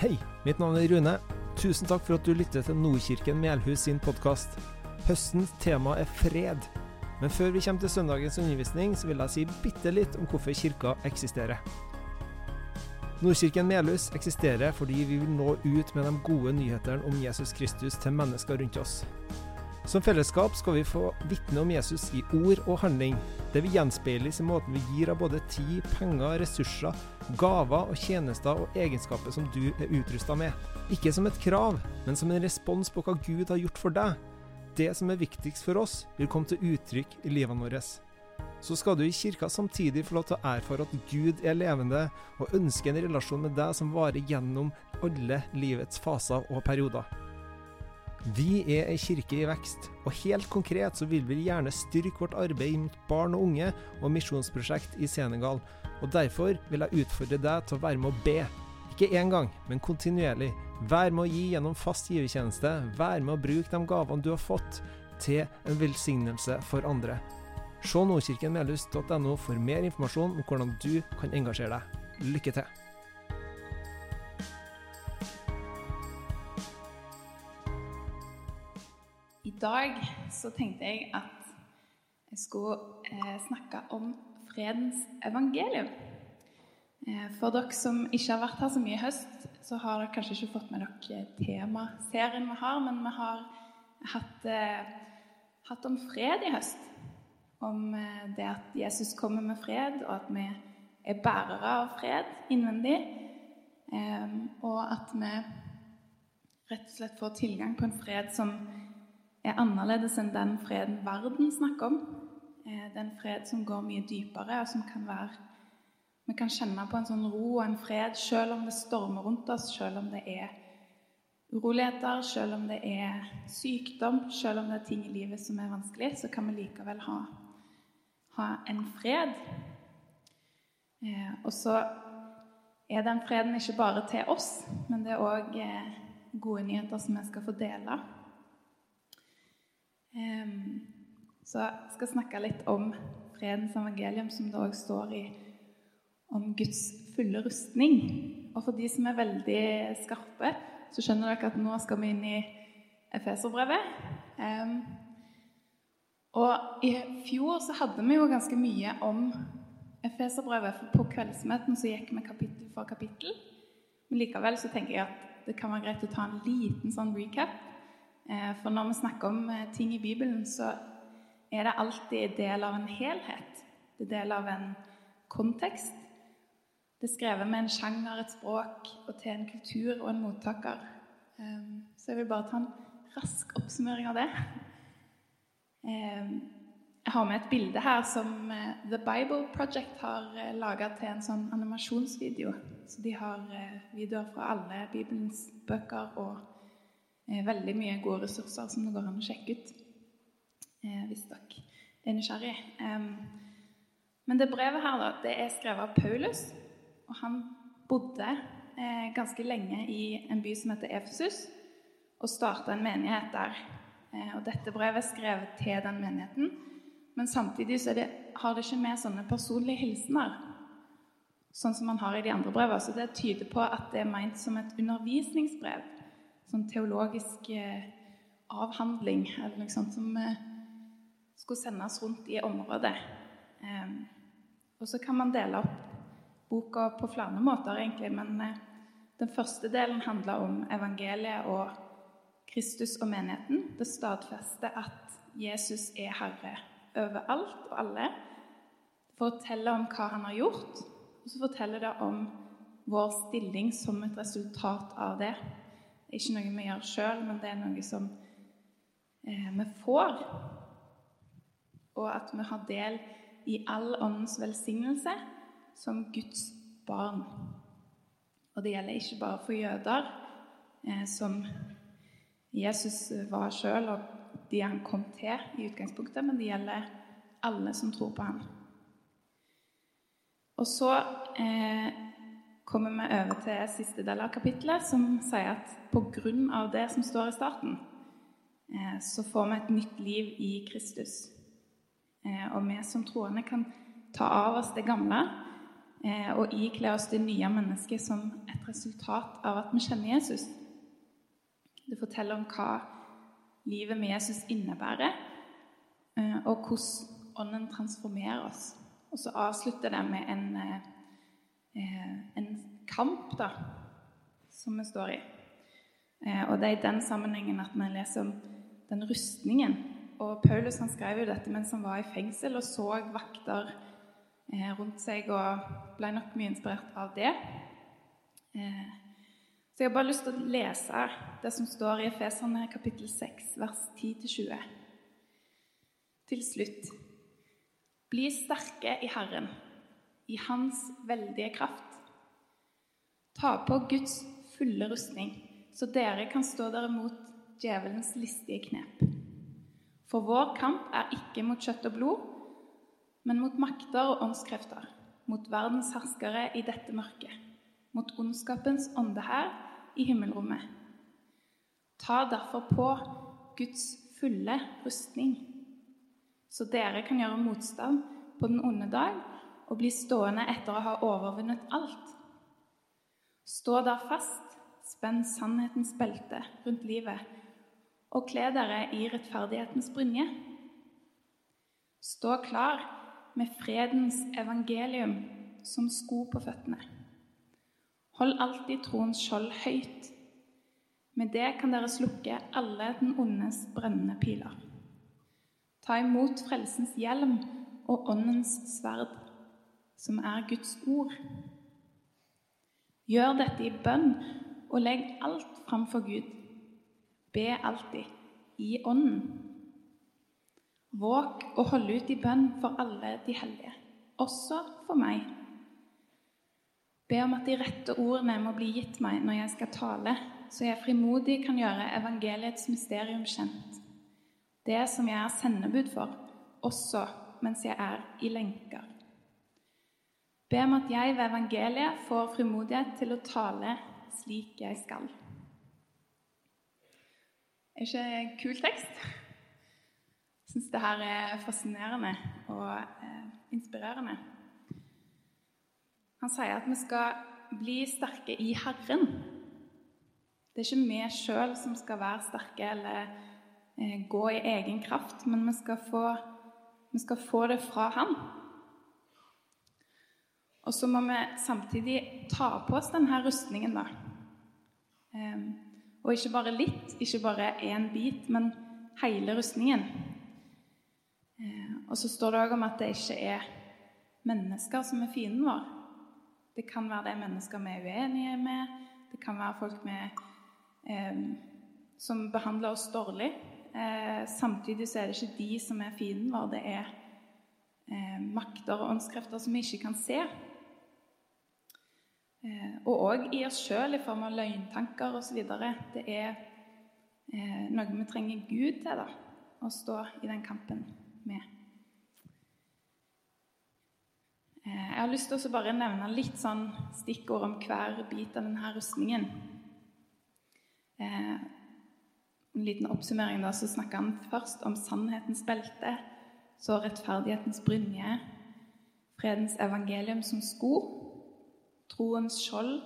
Hei, mitt navn er Rune. Tusen takk for at du lytter til Nordkirken Melhus sin podkast. Høstens tema er fred. Men før vi kommer til søndagens undervisning, så vil jeg si bitte litt om hvorfor kirka eksisterer. Nordkirken Melhus eksisterer fordi vi vil nå ut med de gode nyhetene om Jesus Kristus til mennesker rundt oss. Som fellesskap skal vi få vitne om Jesus i ord og handling. Det vil gjenspeiles i måten vi gir av både tid, penger, ressurser, gaver og tjenester og egenskaper som du er utrusta med. Ikke som et krav, men som en respons på hva Gud har gjort for deg. Det som er viktigst for oss, vil komme til uttrykk i livene våre. Så skal du i kirka samtidig få lov til å erfare at Gud er levende, og ønsker en relasjon med deg som varer gjennom alle livets faser og perioder. Vi er ei kirke i vekst, og helt konkret så vil vi gjerne styrke vårt arbeid mot barn og unge og misjonsprosjekt i Senegal, og derfor vil jeg utfordre deg til å være med å be. Ikke én gang, men kontinuerlig. Vær med å gi gjennom fast givertjeneste, vær med å bruke de gavene du har fått, til en velsignelse for andre. Se nordkirkenmelhus.no for mer informasjon om hvordan du kan engasjere deg. Lykke til! Dag så tenkte jeg at jeg skulle eh, snakke om fredens evangelium. Eh, for dere som ikke har vært her så mye i høst, så har dere kanskje ikke fått med dere temaserien vi har, men vi har hatt, eh, hatt om fred i høst. Om eh, det at Jesus kommer med fred, og at vi er bærere av fred innvendig. Eh, og at vi rett og slett får tilgang på en fred som er annerledes enn den freden verden snakker om. Eh, den fred som går mye dypere, og som kan være Vi kan kjenne på en sånn ro og en fred selv om det stormer rundt oss, selv om det er uroligheter, selv om det er sykdom, selv om det er ting i livet som er vanskelig, så kan vi likevel ha, ha en fred. Eh, og så er den freden ikke bare til oss, men det er òg eh, gode nyheter som vi skal få dele. Um, så jeg skal snakke litt om fredens evangelium, som det òg står i om Guds fulle rustning. Og for de som er veldig skarpe, så skjønner dere at nå skal vi inn i Efeserbrevet. Um, og i fjor så hadde vi jo ganske mye om Efeserbrevet. For på kveldsmøten så gikk vi kapittel for kapittel. Men likevel så tenker jeg at det kan være greit å ta en liten sånn recap for når vi snakker om eh, ting i Bibelen, så er det alltid del av en helhet. Det er del av en kontekst. Det er skrevet med en sjanger, et språk, og til en kultur og en mottaker. Eh, så jeg vil bare ta en rask oppsummering av det. Jeg har med et bilde her som The Bible Project har laga til en sånn animasjonsvideo. Så de har videoer fra alle Bibelens bøker og Eh, veldig mye gode ressurser som det går an å sjekke ut eh, hvis dere er nysgjerrig. Men det brevet her da, det er skrevet av Paulus, og han bodde eh, ganske lenge i en by som heter Efesus, og starta en menighet der. Og dette brevet er skrevet til den menigheten, men samtidig så det, har det ikke med sånne personlige hilsener, sånn som man har i de andre brevene. Så det tyder på at det er meint som et undervisningsbrev sånn teologisk eh, avhandling eller noe sånt som eh, skulle sendes rundt i området. Eh, og så kan man dele opp boka på flere måter, egentlig, men den første delen handler om evangeliet og Kristus og menigheten. Det stadfester at Jesus er herre overalt og alle. Det forteller om hva han har gjort, og så forteller det om vår stilling som et resultat av det ikke noe vi gjør sjøl, men det er noe som eh, vi får. Og at vi har del i all åndens velsignelse som Guds barn. Og det gjelder ikke bare for jøder, eh, som Jesus var sjøl, og de han kom til i utgangspunktet, men det gjelder alle som tror på ham. Og så eh, kommer vi over til siste del av kapittelet, som sier at pga. det som står i starten, eh, så får vi et nytt liv i Kristus. Eh, og vi som troende kan ta av oss det gamle eh, og ikle oss det nye mennesket som et resultat av at vi kjenner Jesus. Det forteller om hva livet med Jesus innebærer, og hvordan Ånden transformerer oss. Og så avslutter det med en, en kamp, da, som vi står i. Og det er i den sammenhengen at vi leser om den rustningen. Og Paulus han skrev jo dette mens han var i fengsel og så vakter eh, rundt seg og ble nok mye inspirert av det. Eh, så jeg har bare lyst til å lese det som står i Efeserne kapittel 6, vers 10-20. Til slutt Bli sterke i Herren, i Hans veldige kraft. Ta på Guds fulle rustning, så dere kan stå dere mot djevelens listige knep. For vår kamp er ikke mot kjøtt og blod, men mot makter og åndskrefter, mot verdens herskere i dette mørket, mot ondskapens ånde her i himmelrommet. Ta derfor på Guds fulle rustning, så dere kan gjøre motstand på den onde dag og bli stående etter å ha overvunnet alt. Stå der fast, spenn sannhetens belte rundt livet og kle dere i rettferdighetens brynje. Stå klar med fredens evangelium som sko på føttene. Hold alltid troens skjold høyt. Med det kan dere slukke alle den ondes brennende piler. Ta imot frelsens hjelm og åndens sverd, som er Guds ord. Gjør dette i bønn og legg alt framfor Gud. Be alltid i Ånden. Våg å holde ut i bønn for alle de hellige, også for meg. Be om at de rette ordene må bli gitt meg når jeg skal tale, så jeg frimodig kan gjøre evangeliets mysterium kjent, det som jeg er sendebud for, også mens jeg er i lenker. Be om at jeg ved evangeliet får frimodighet til å tale slik jeg skal. Er ikke en kul tekst? Jeg syns det her er fascinerende og eh, inspirerende. Han sier at vi skal bli sterke i Herren. Det er ikke vi sjøl som skal være sterke eller eh, gå i egen kraft, men vi skal, få, vi skal få det fra Han. Og så må vi samtidig ta på oss denne rustningen, da. Eh, og ikke bare litt, ikke bare én bit, men hele rustningen. Eh, og så står det òg om at det ikke er mennesker som er fienden vår. Det kan være det mennesker vi er uenige med, det kan være folk med, eh, som behandler oss dårlig. Eh, samtidig så er det ikke de som er fienden vår, det er eh, makter og åndskrefter som vi ikke kan se. Eh, og òg i oss sjøl i form av løgntanker osv. Det er eh, noe vi trenger Gud til da, å stå i den kampen med. Eh, jeg har lyst til å bare nevne litt sånn stikkord om hver bit av denne rustningen. En liten oppsummering da, så snakker han først om sannhetens belte, så rettferdighetens brynje, fredens evangelium som sko troens skjold,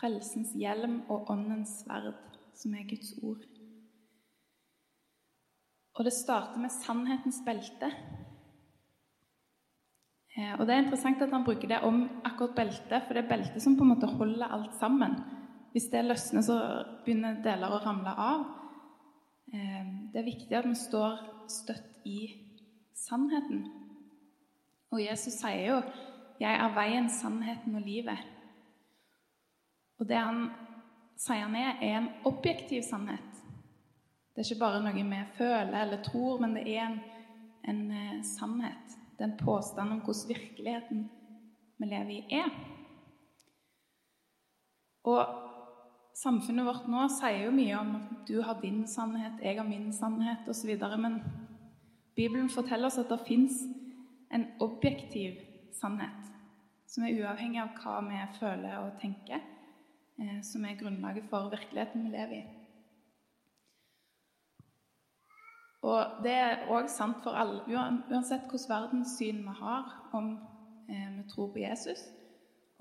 frelsens hjelm og åndens sverd, som er Guds ord. Og det starter med sannhetens belte. Eh, og Det er interessant at han bruker det om akkurat beltet, for det er beltet som på en måte holder alt sammen. Hvis det løsner, så begynner deler å ramle av. Eh, det er viktig at vi står støtt i sannheten. Og Jesus sier jo 'Jeg er veien, sannheten og livet'. Og det han sier han er, er en objektiv sannhet. Det er ikke bare noe vi føler eller tror, men det er en, en uh, sannhet. Det er en påstand om hvordan virkeligheten vi lever i, er. Og samfunnet vårt nå sier jo mye om at du har din sannhet, jeg har min sannhet osv. Men Bibelen forteller oss at det fins en objektiv sannhet som er uavhengig av hva vi føler og tenker, eh, som er grunnlaget for virkeligheten vi lever i. Og det er òg sant for alle, uansett hvilket verdenssyn vi har, om eh, vi tror på Jesus,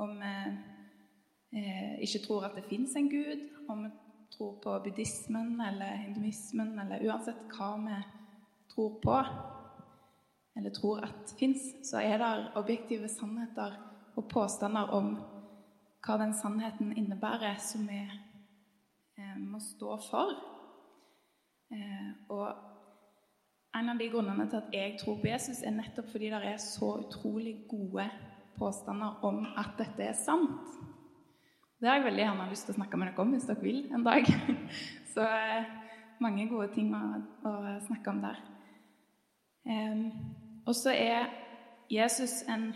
om vi eh, ikke tror at det fins en gud, om vi tror på buddhismen eller hinduismen, eller uansett hva vi tror på, eller tror at fins, så er det objektive sannheter og påstander om hva den sannheten innebærer, som vi eh, må stå for. Eh, og en av de grunnene til at jeg tror på Jesus, er nettopp fordi det er så utrolig gode påstander om at dette er sant. Det har jeg veldig gjerne lyst til å snakke med dere om hvis dere vil en dag. Så eh, mange gode ting å, snakke om der. Og så er Jesus en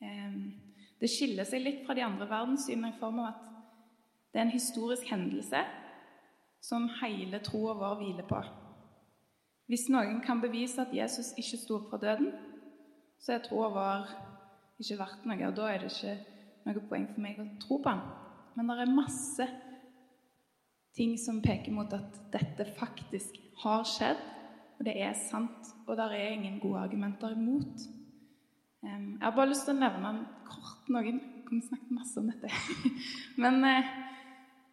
Det skiller seg litt fra de andre verdenssynene i form av at det er en historisk hendelse som hele troa vår hviler på. Hvis noen kan bevise at Jesus ikke sto opp fra døden, så er troa vår ikke verdt noe, og da er det ikke noe poeng for meg å tro på han. Men det er masse ting som peker mot at dette faktisk har skjedd, og det er sant, og det er ingen gode argumenter imot. Jeg har bare lyst til å nevne en kort noen Vi snakket masse om dette. Men f.eks.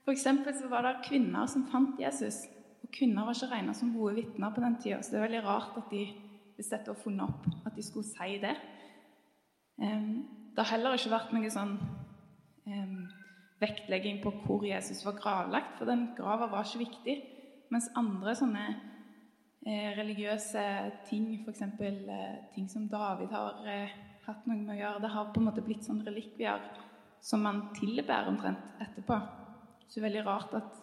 for eksempel så var det kvinner som fant Jesus. Og kvinner var ikke regna som gode vitner på den tida, så det er veldig rart at de hvis dette var funnet opp, at de skulle si det. Det har heller ikke vært noe sånn vektlegging på hvor Jesus var gravlagt, for den grava var ikke viktig. Mens andre sånne eh, religiøse ting, f.eks. Eh, ting som David har eh, hatt noe med å gjøre, det har på en måte blitt sånn relikvier som man tilbærer omtrent etterpå. Så det er veldig rart at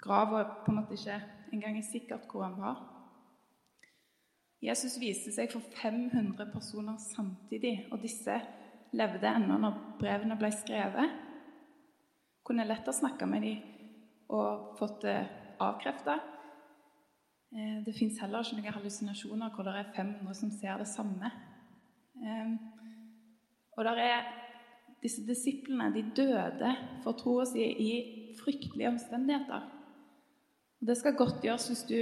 grava på en måte ikke engang er sikkert hvor han var. Jesus viste seg for 500 personer samtidig, og disse levde ennå når brevene ble skrevet. Kunne lett ha snakka med dem og fått det avkrefta. Eh, det fins heller ikke noen hallusinasjoner hvor det er 500 som ser det samme. Eh, og der er disse disiplene de døde for troa si i fryktelige omstendigheter. Og Det skal godt gjøres hvis du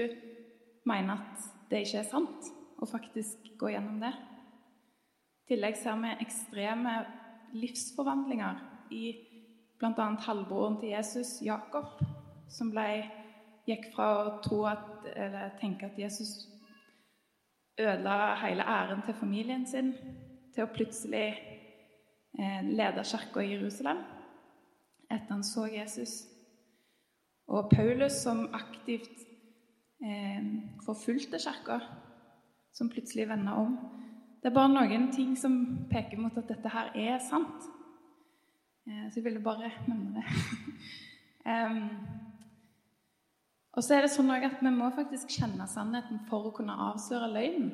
mener at det ikke er sant, og faktisk gå gjennom det. I tillegg ser vi ekstreme livsforvandlinger i bl.a. halvbroren til Jesus, Jakob, som ble, gikk fra å at, tenke at Jesus ødela hele æren til familien sin, til å plutselig eh, lede kirka i Jerusalem etter han så Jesus. Og Paulus, som aktivt eh, forfulgte kirka, som plutselig vender om. Det er bare noen ting som peker mot at dette her er sant. Eh, så jeg ville bare nevne det. um, og så er det sånn at vi må faktisk kjenne sannheten for å kunne avsløre løgnen.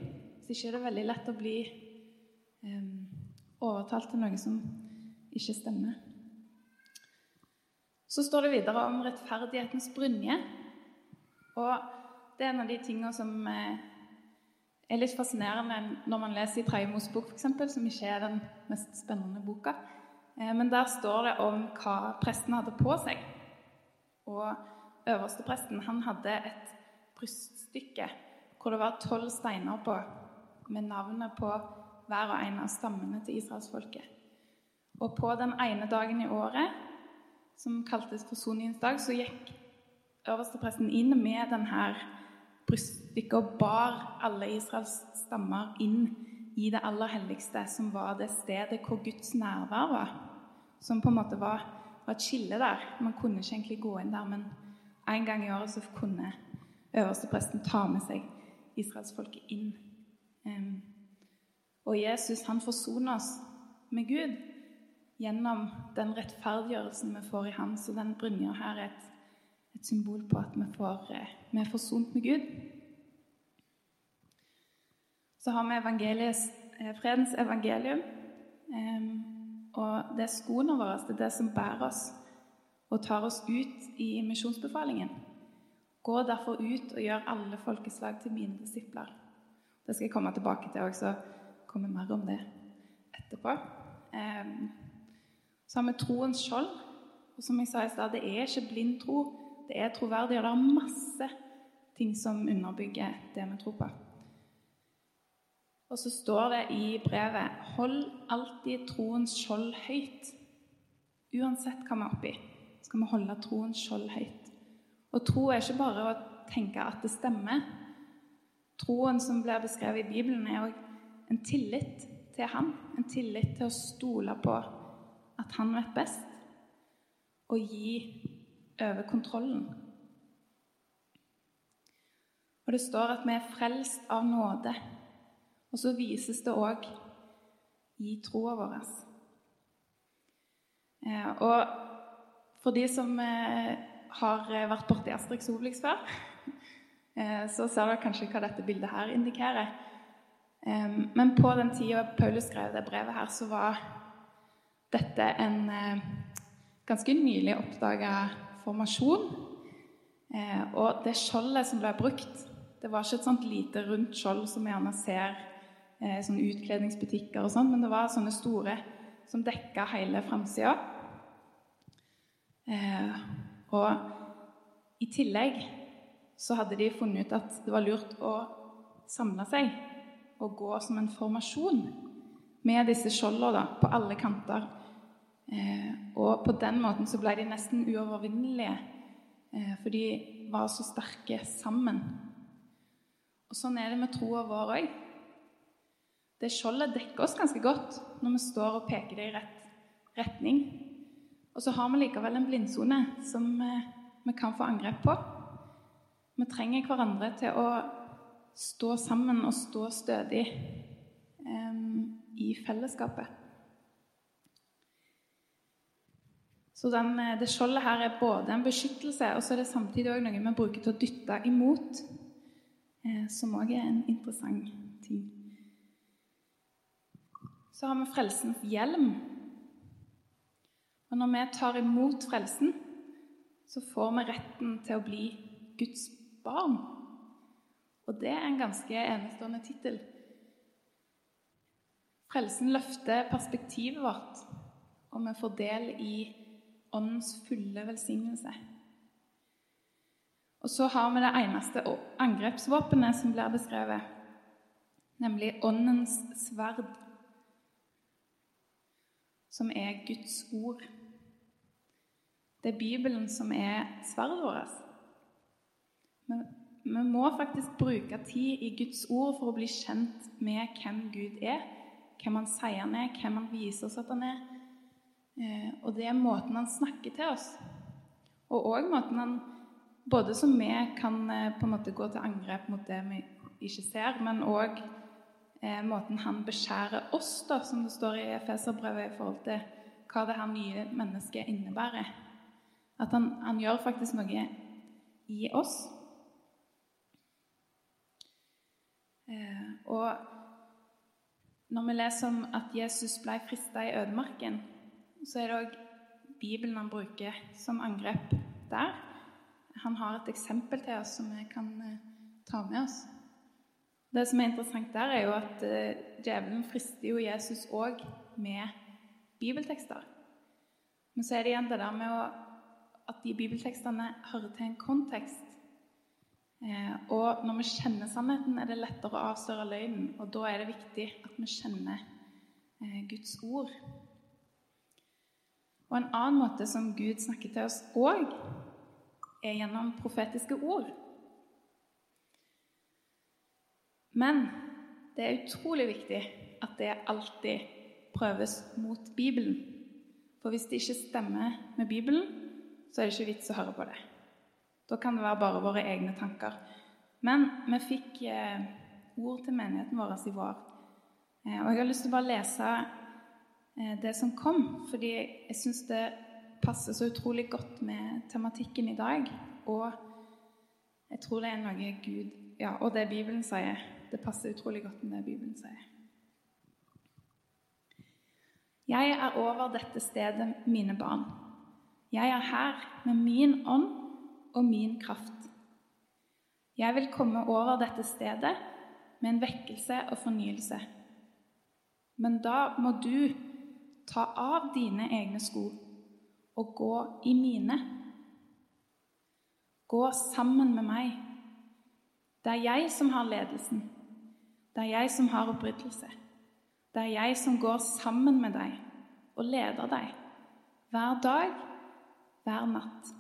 Hvis ikke er det veldig lett å bli um, overtalt til noe som ikke stemmer. Så står det videre om rettferdighetens brynje. Og det er en av de tingene som eh, er litt fascinerende når man leser i Tredje Mosebok, f.eks., som ikke er den mest spennende boka. Eh, men der står det om hva presten hadde på seg. Og øverstepresten han hadde et bryststykke hvor det var tolv steiner på, med navnet på hver og en av stammene til israelsfolket. Og på den ene dagen i året som kaltes forsoningens dag, så gikk øverstepresten inn med denne bryststykket og bar alle Israels stammer inn i det aller helligste, som var det stedet hvor Guds nærvær var. Som på en måte var, var et skille der. Man kunne ikke egentlig gå inn der, men en gang i året så kunne øverstepresten ta med seg israelsfolket inn. Og Jesus han forsoner oss med Gud gjennom den rettferdiggjørelsen vi får i ham. Så den brynja her er et, et, symbol på at vi, får, eh, vi er forsont med Gud. Så har vi eh, fredens evangelium. Og det er skoene våre, det er det som bærer oss og tar oss ut i misjonsbefalingen. Gå derfor ut og gjør alle folkeslag til mine disipler. Det skal jeg komme tilbake til òg, så kommer mer om det etterpå. Så har vi troens skjold. Og som jeg sa i stad, det er ikke blind tro. Det er troverdig, og det er masse ting som underbygger det vi tror på. Og så står det i brevet Hold alltid troens skjold høyt. Uansett hva vi er oppi, skal vi holde troens skjold høyt. Og tro er ikke bare å tenke at det stemmer. Troen som blir beskrevet i Bibelen, er òg en tillit til ham. En tillit til å stole på at han vet best, og gi over kontrollen. Og det står at vi er frelst av nåde. Og så vises det òg i troa vår. Eh, og for de som eh, har vært borti Asterix Obelix før, eh, så ser dere kanskje hva dette bildet her indikerer. Men på den tida Paulus skrev det brevet her, så var dette en ganske nylig oppdaga formasjon. Og det skjoldet som ble brukt, det var ikke et sånt lite, rundt skjold som vi gjerne ser eh, sånne utkledningsbutikker og sånn, men det var sånne store som dekka hele framsida. Eh, og i tillegg så hadde de funnet ut at det var lurt å samle seg og gå som en formasjon med disse skjoldene på alle kanter. Eh, og på den måten så ble de nesten uovervinnelige, eh, for de var så sterke sammen. Og Sånn er det med troa vår òg. Det skjoldet dekker oss ganske godt når vi står og peker det i rett retning. Og så har vi likevel en blindsone som eh, vi kan få angrep på. Vi trenger hverandre til å stå sammen og stå stødig um, i fellesskapet. Så den, eh, det skjoldet her er både en beskyttelse og så er det samtidig noe vi bruker til å dytte imot, som òg er en interessant ting. Så har vi frelsens hjelm. Og når vi tar imot frelsen, så får vi retten til å bli Guds barn. Og det er en ganske enestående tittel. Frelsen løfter perspektivet vårt, og vi får del i Åndens fulle velsignelse. Og så har vi det eneste angrepsvåpenet som blir beskrevet, nemlig Åndens sverd som er Guds ord. Det er Bibelen som er svaret vårt. Men vi må faktisk bruke tid i Guds ord for å bli kjent med hvem Gud er, hvem han sier han er, hvem han viser oss at han er. Eh, og det er måten han snakker til oss Og òg måten han Både som vi kan eh, på en måte gå til angrep mot det vi ikke ser, men òg eh, måten han beskjærer oss, da, som det står i Efeserbrevet, i forhold til hva det her nye mennesket innebærer. At han, han gjør faktisk noe i oss. Eh, og når vi leser om at Jesus ble frista i ødemarken, så er det òg Bibelen han bruker som angrep der. Han har et eksempel til oss som vi kan eh, ta med oss. Det som er interessant der, er jo at uh, djevelen frister jo Jesus òg med bibeltekster. Men så er det igjen det der med å, at de bibeltekstene hører til en kontekst. Eh, og når vi kjenner sannheten, er det lettere å avsløre løgnen. Og da er det viktig at vi kjenner eh, Guds ord. Og en annen måte som Gud snakker til oss òg, er gjennom profetiske ord. Men det er utrolig viktig at det alltid prøves mot Bibelen. For hvis det ikke stemmer med Bibelen, så er det ikke vits å høre på det. Da kan det være bare våre egne tanker. Men vi fikk eh, ord til menigheten vår i vår. Eh, og jeg har lyst til å bare lese eh, det som kom, fordi jeg syns det passer så utrolig godt med tematikken i dag. Og jeg tror det er noe Gud Ja, og det Bibelen sier. Det passer utrolig godt med det Bibelen sier. Jeg er over dette stedet, mine barn. Jeg er her med min ånd og min kraft. Jeg vil komme over dette stedet med en vekkelse og fornyelse. Men da må du ta av dine egne sko og gå i mine. Gå sammen med meg. Det er jeg som har ledelsen Det er jeg som har oppriddelse. Det er jeg som går sammen med deg og leder deg hver dag, hver natt.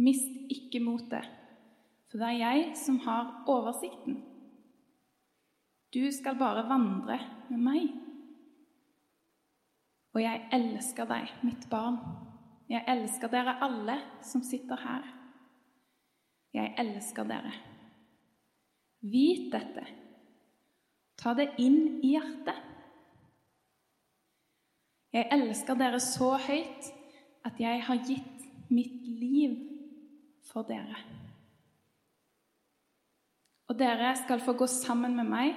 Mist ikke motet, for det er jeg som har oversikten. Du skal bare vandre med meg. Og jeg elsker deg, mitt barn. Jeg elsker dere alle som sitter her. Jeg elsker dere. Vit dette. Ta det inn i hjertet. Jeg elsker dere så høyt at jeg har gitt mitt liv for dere. Og dere skal få gå sammen med meg,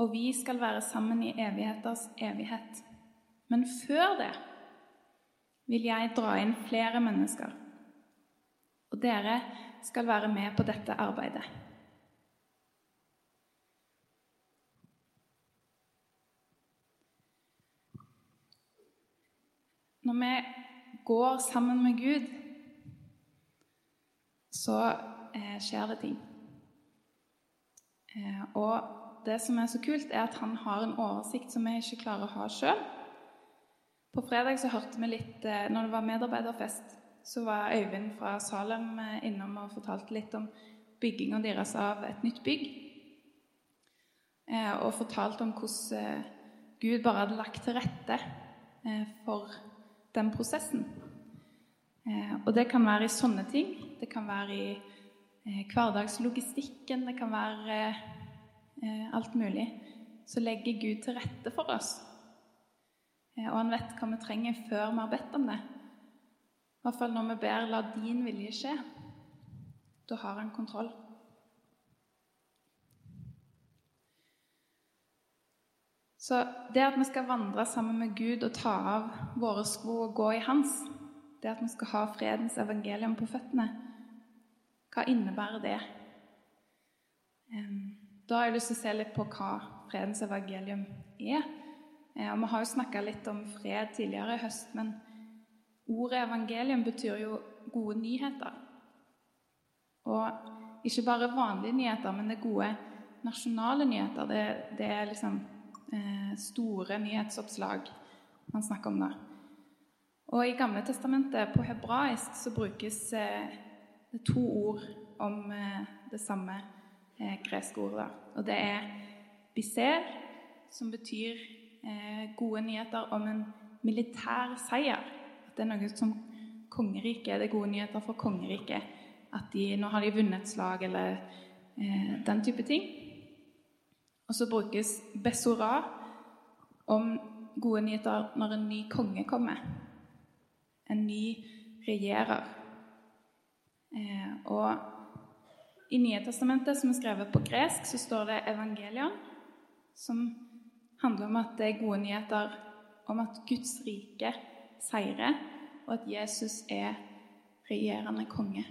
og vi skal være sammen i evigheters evighet. Men før det vil jeg dra inn flere mennesker, og dere skal være med på dette arbeidet. Når vi går sammen med Gud, så eh, skjer det ting. Eh, og det som er så kult, er at han har en oversikt som vi ikke klarer å ha sjøl. På fredag så hørte vi litt eh, Når det var medarbeiderfest, så var Øyvind fra Salem eh, innom og fortalte litt om bygginga deres av et nytt bygg. Eh, og fortalte om hvordan eh, Gud bare hadde lagt til rette for den prosessen. Eh, og det kan være i sånne ting. Det kan være i eh, hverdagslogistikken. Det kan være eh, alt mulig. Så legger Gud til rette for oss. Og han vet hva vi trenger før vi har bedt om det. I hvert fall når vi ber 'la din vilje skje'. Da har han kontroll. Så det at vi skal vandre sammen med Gud og ta av våre sko og gå i hans, det at vi skal ha fredens evangelium på føttene, hva innebærer det? Da har jeg lyst til å se litt på hva fredens evangelium er. Og Vi har jo snakka litt om fred tidligere i høst, men ordet evangelium betyr jo gode nyheter. Og ikke bare vanlige nyheter, men det er gode nasjonale nyheter. Det, det er liksom eh, store nyhetsoppslag man snakker om da. Og I Gamle testamentet, på hebraisk, så brukes eh, det to ord om eh, det samme eh, greske ordet. Og det er biser, som betyr eh, gode nyheter om en militær seier. At det er noe som kongeriket, det er gode nyheter for kongeriket. At de, nå har de vunnet slag, eller eh, den type ting. Og så brukes Besora om gode nyheter når en ny konge kommer. En ny regjerer. Eh, og i Nye testamentet, som er skrevet på gresk, så står det evangelion, som handler om at det er gode nyheter om at Guds rike seirer, og at Jesus er regjerende konge.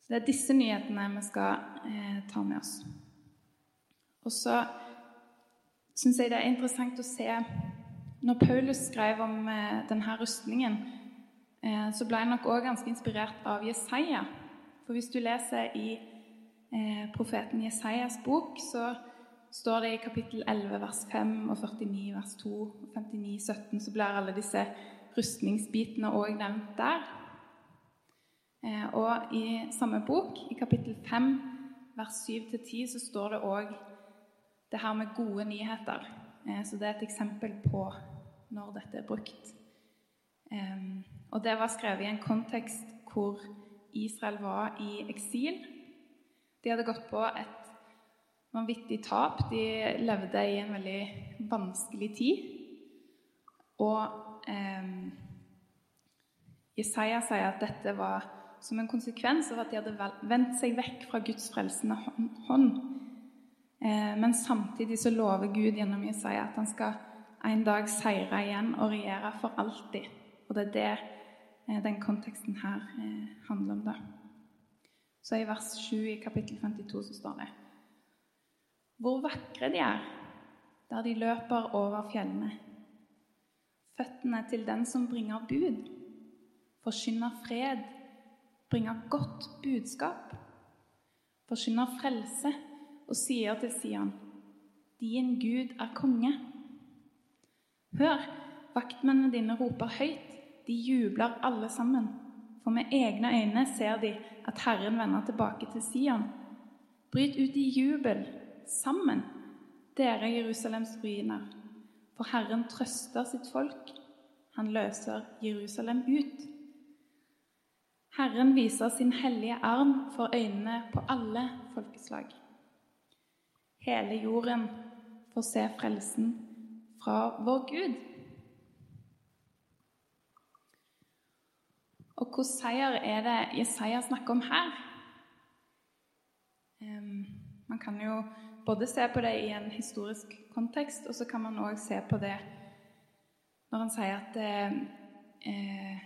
Så Det er disse nyhetene vi skal eh, ta med oss. Og så syns jeg det er interessant å se Når Paulus skrev om eh, denne rustningen, eh, så ble jeg nok òg ganske inspirert av Jesaja. For hvis du leser i eh, profeten Jesajas bok, så står det i kapittel 11 vers 5 og 49 vers 2 og 59 17, så blir alle disse rustningsbitene òg nevnt der. Og i samme bok, i kapittel 5 vers 7-10, så står det òg det her med gode nyheter. Eh, så det er et eksempel på når dette er brukt. Og det var skrevet i en kontekst hvor Israel var i eksil. De hadde gått på et vanvittig tap. De levde i en veldig vanskelig tid. Og eh, sier at dette var som en konsekvens av at de hadde vendt seg vekk fra Guds frelsende hånd. Eh, men samtidig så lover Gud gjennom Jesaja at han skal en dag seire igjen og regjere for alltid. Og det er det eh, den konteksten her eh, handler om. da. Så i vers 7 i kapittel 52 så står det Hvor vakre de er, der de løper over fjellene. Føttene til den som bringer bud, forkynner fred, bringer godt budskap. forkynner frelse og sier til Sian, din Gud er konge. Hør, vaktmennene dine roper høyt, de jubler alle sammen. For med egne øyne ser de at Herren vender tilbake til Sian. Bryt ut i jubel, sammen, dere Jerusalems ruiner. For Herren trøster sitt folk. Han løser Jerusalem ut. Herren viser sin hellige arm for øynene på alle folkeslag. Hele jorden får se frelsen fra vår Gud. Og hvilken seier er det Jesaja snakker om her? Man kan jo både se på det i en historisk kontekst, og så kan man òg se på det når han sier at eh,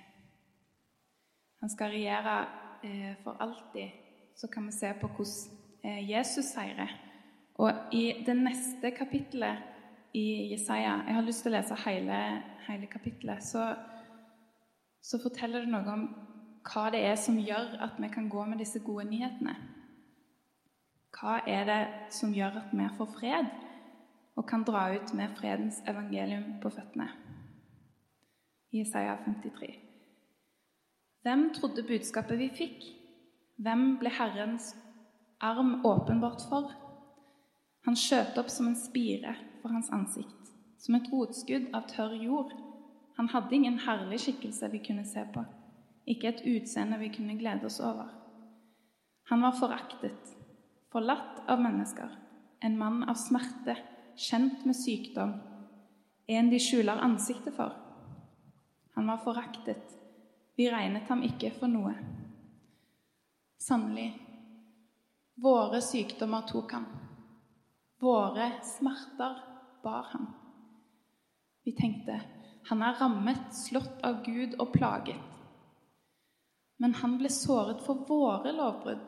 han skal regjere eh, for alltid, så kan vi se på hvordan eh, Jesus seirer. Og i det neste kapittelet i Jesaja Jeg har lyst til å lese hele, hele kapittelet. Så, så forteller det noe om hva det er som gjør at vi kan gå med disse gode nyhetene. Hva er det som gjør at vi får fred og kan dra ut med fredens evangelium på føttene? Jesaja 53. Hvem trodde budskapet vi fikk? Hvem ble Herrens arm åpenbart for? Han skjøt opp som en spire for hans ansikt, som et rotskudd av tørr jord. Han hadde ingen herlig skikkelse vi kunne se på, ikke et utseende vi kunne glede oss over. Han var foraktet, forlatt av mennesker, en mann av smerte, kjent med sykdom, en de skjuler ansiktet for. Han var foraktet, vi regnet ham ikke for noe. Sannelig, våre sykdommer tok han. Våre smerter bar han. Vi tenkte han er rammet, slått av Gud og plaget. Men han ble såret for våre lovbrudd,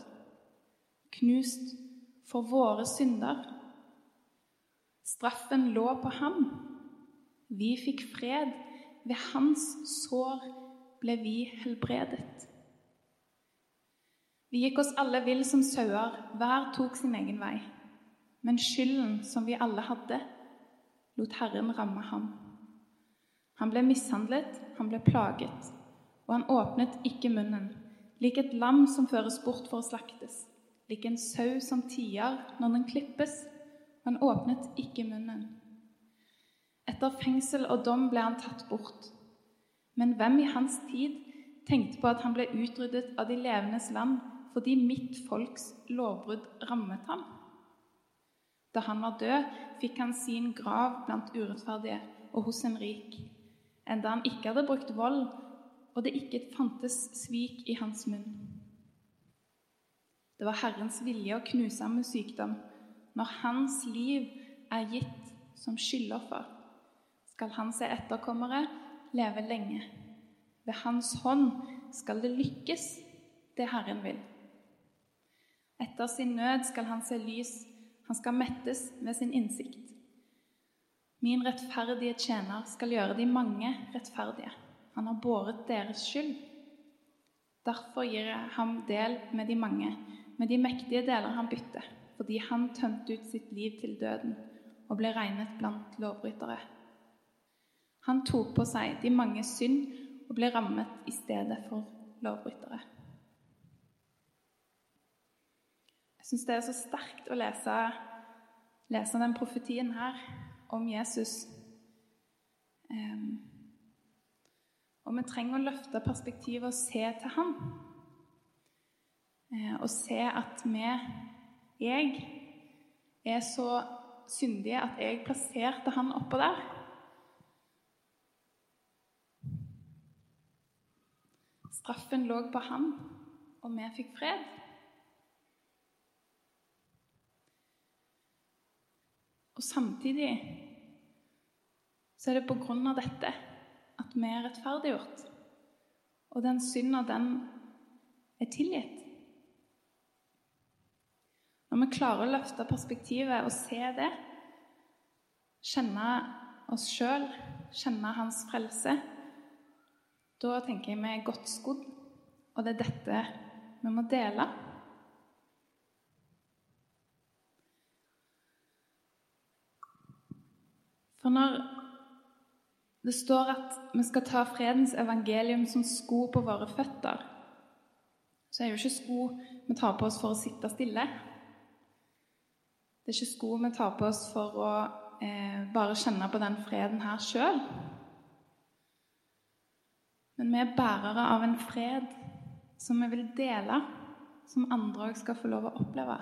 knust for våre synder. Straffen lå på ham. Vi fikk fred ved hans sår ble vi helbredet. Vi gikk oss alle vill som sauer, hver tok sin egen vei. Men skylden som vi alle hadde, lot Herren ramme ham. Han ble mishandlet, han ble plaget, og han åpnet ikke munnen, lik et lam som føres bort for å slaktes, lik en sau som tier når den klippes, og han åpnet ikke munnen. Etter fengsel og dom ble han tatt bort. Men hvem i hans tid tenkte på at han ble utryddet av de levendes land fordi mitt folks lovbrudd rammet ham? Da han var død, fikk han sin grav blant urettferdige og hos en rik, enda han ikke hadde brukt vold, og det ikke fantes svik i hans munn. Det var Herrens vilje å knuse ham med sykdom. Når hans liv er gitt som skyldoffer, skal hans etterkommere leve lenge. Ved Hans hånd skal det lykkes, det Herren vil. Etter sin nød skal han se lys, han skal mettes med sin innsikt. Min rettferdige tjener skal gjøre de mange rettferdige. Han har båret deres skyld. Derfor gir jeg ham del med de mange, med de mektige deler han bytter, fordi han tømte ut sitt liv til døden og ble regnet blant lovbrytere. Han tok på seg de mange synd og ble rammet i stedet for lovbrytere. Jeg syns det er så sterkt å lese, lese den profetien her om Jesus. Um, og vi trenger å løfte perspektivet og se til ham. Uh, og se at vi, jeg, er så syndige at jeg plasserte han oppå der. Straffen lå på ham, og vi fikk fred. Og samtidig så er det på grunn av dette at vi er rettferdiggjort. Og den synda, den er tilgitt. Når vi klarer å løfte perspektivet og se det, kjenne oss sjøl, kjenne Hans frelse, da tenker jeg vi er godt skodd, og det er dette vi må dele. For når det står at vi skal ta fredens evangelium som sko på våre føtter, så er jo ikke sko vi tar på oss for å sitte stille. Det er ikke sko vi tar på oss for å eh, bare kjenne på den freden her sjøl. Men vi er bærere av en fred som vi vil dele, som andre òg skal få lov å oppleve.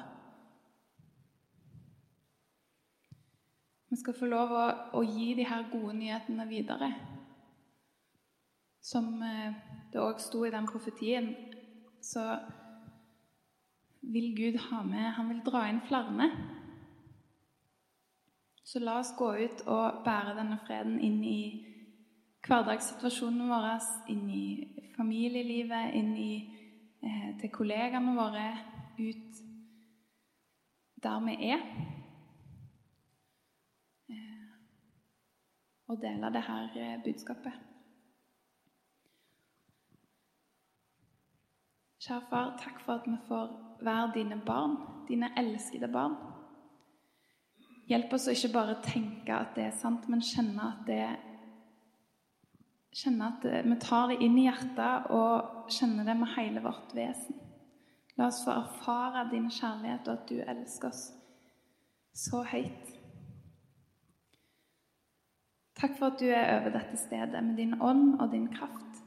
Vi skal få lov å, å gi de her gode nyhetene videre. Som eh, det òg sto i den profetien, så vil Gud ha med Han vil dra inn flere. Så la oss gå ut og bære denne freden inn i hverdagssituasjonen vår, inn i familielivet, inn i, eh, til kollegaene våre, ut der vi er. Og dele det her eh, budskapet. Kjære far, takk for at vi får være dine barn, dine elskede barn. Hjelp oss å ikke bare tenke at det er sant, men kjenne at det Kjenne at vi tar det inn i hjertet og kjenner det med hele vårt vesen. La oss få erfare din kjærlighet og at du elsker oss så høyt. Takk for at du er over dette stedet med din ånd og din kraft.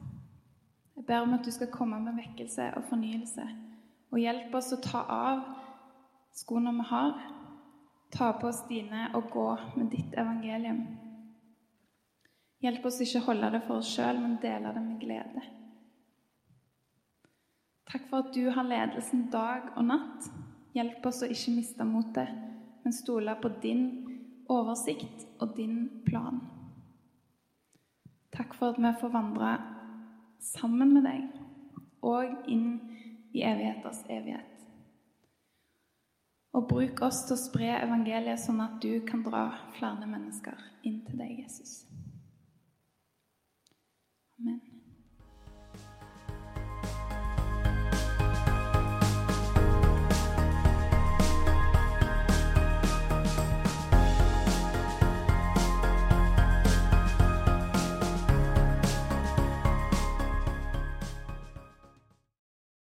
Jeg ber om at du skal komme med vekkelse og fornyelse og hjelpe oss å ta av skoene vi har, ta på oss dine og gå med ditt evangelium. Hjelp oss ikke å holde det for oss sjøl, men dele det med glede. Takk for at du har ledelsen dag og natt. Hjelp oss å ikke miste motet, men stole på din oversikt og din plan. Takk for at vi får vandre sammen med deg og inn i evigheters evighet. Og bruk oss til å spre evangeliet, sånn at du kan dra flere mennesker inn til deg, Jesus. Amen.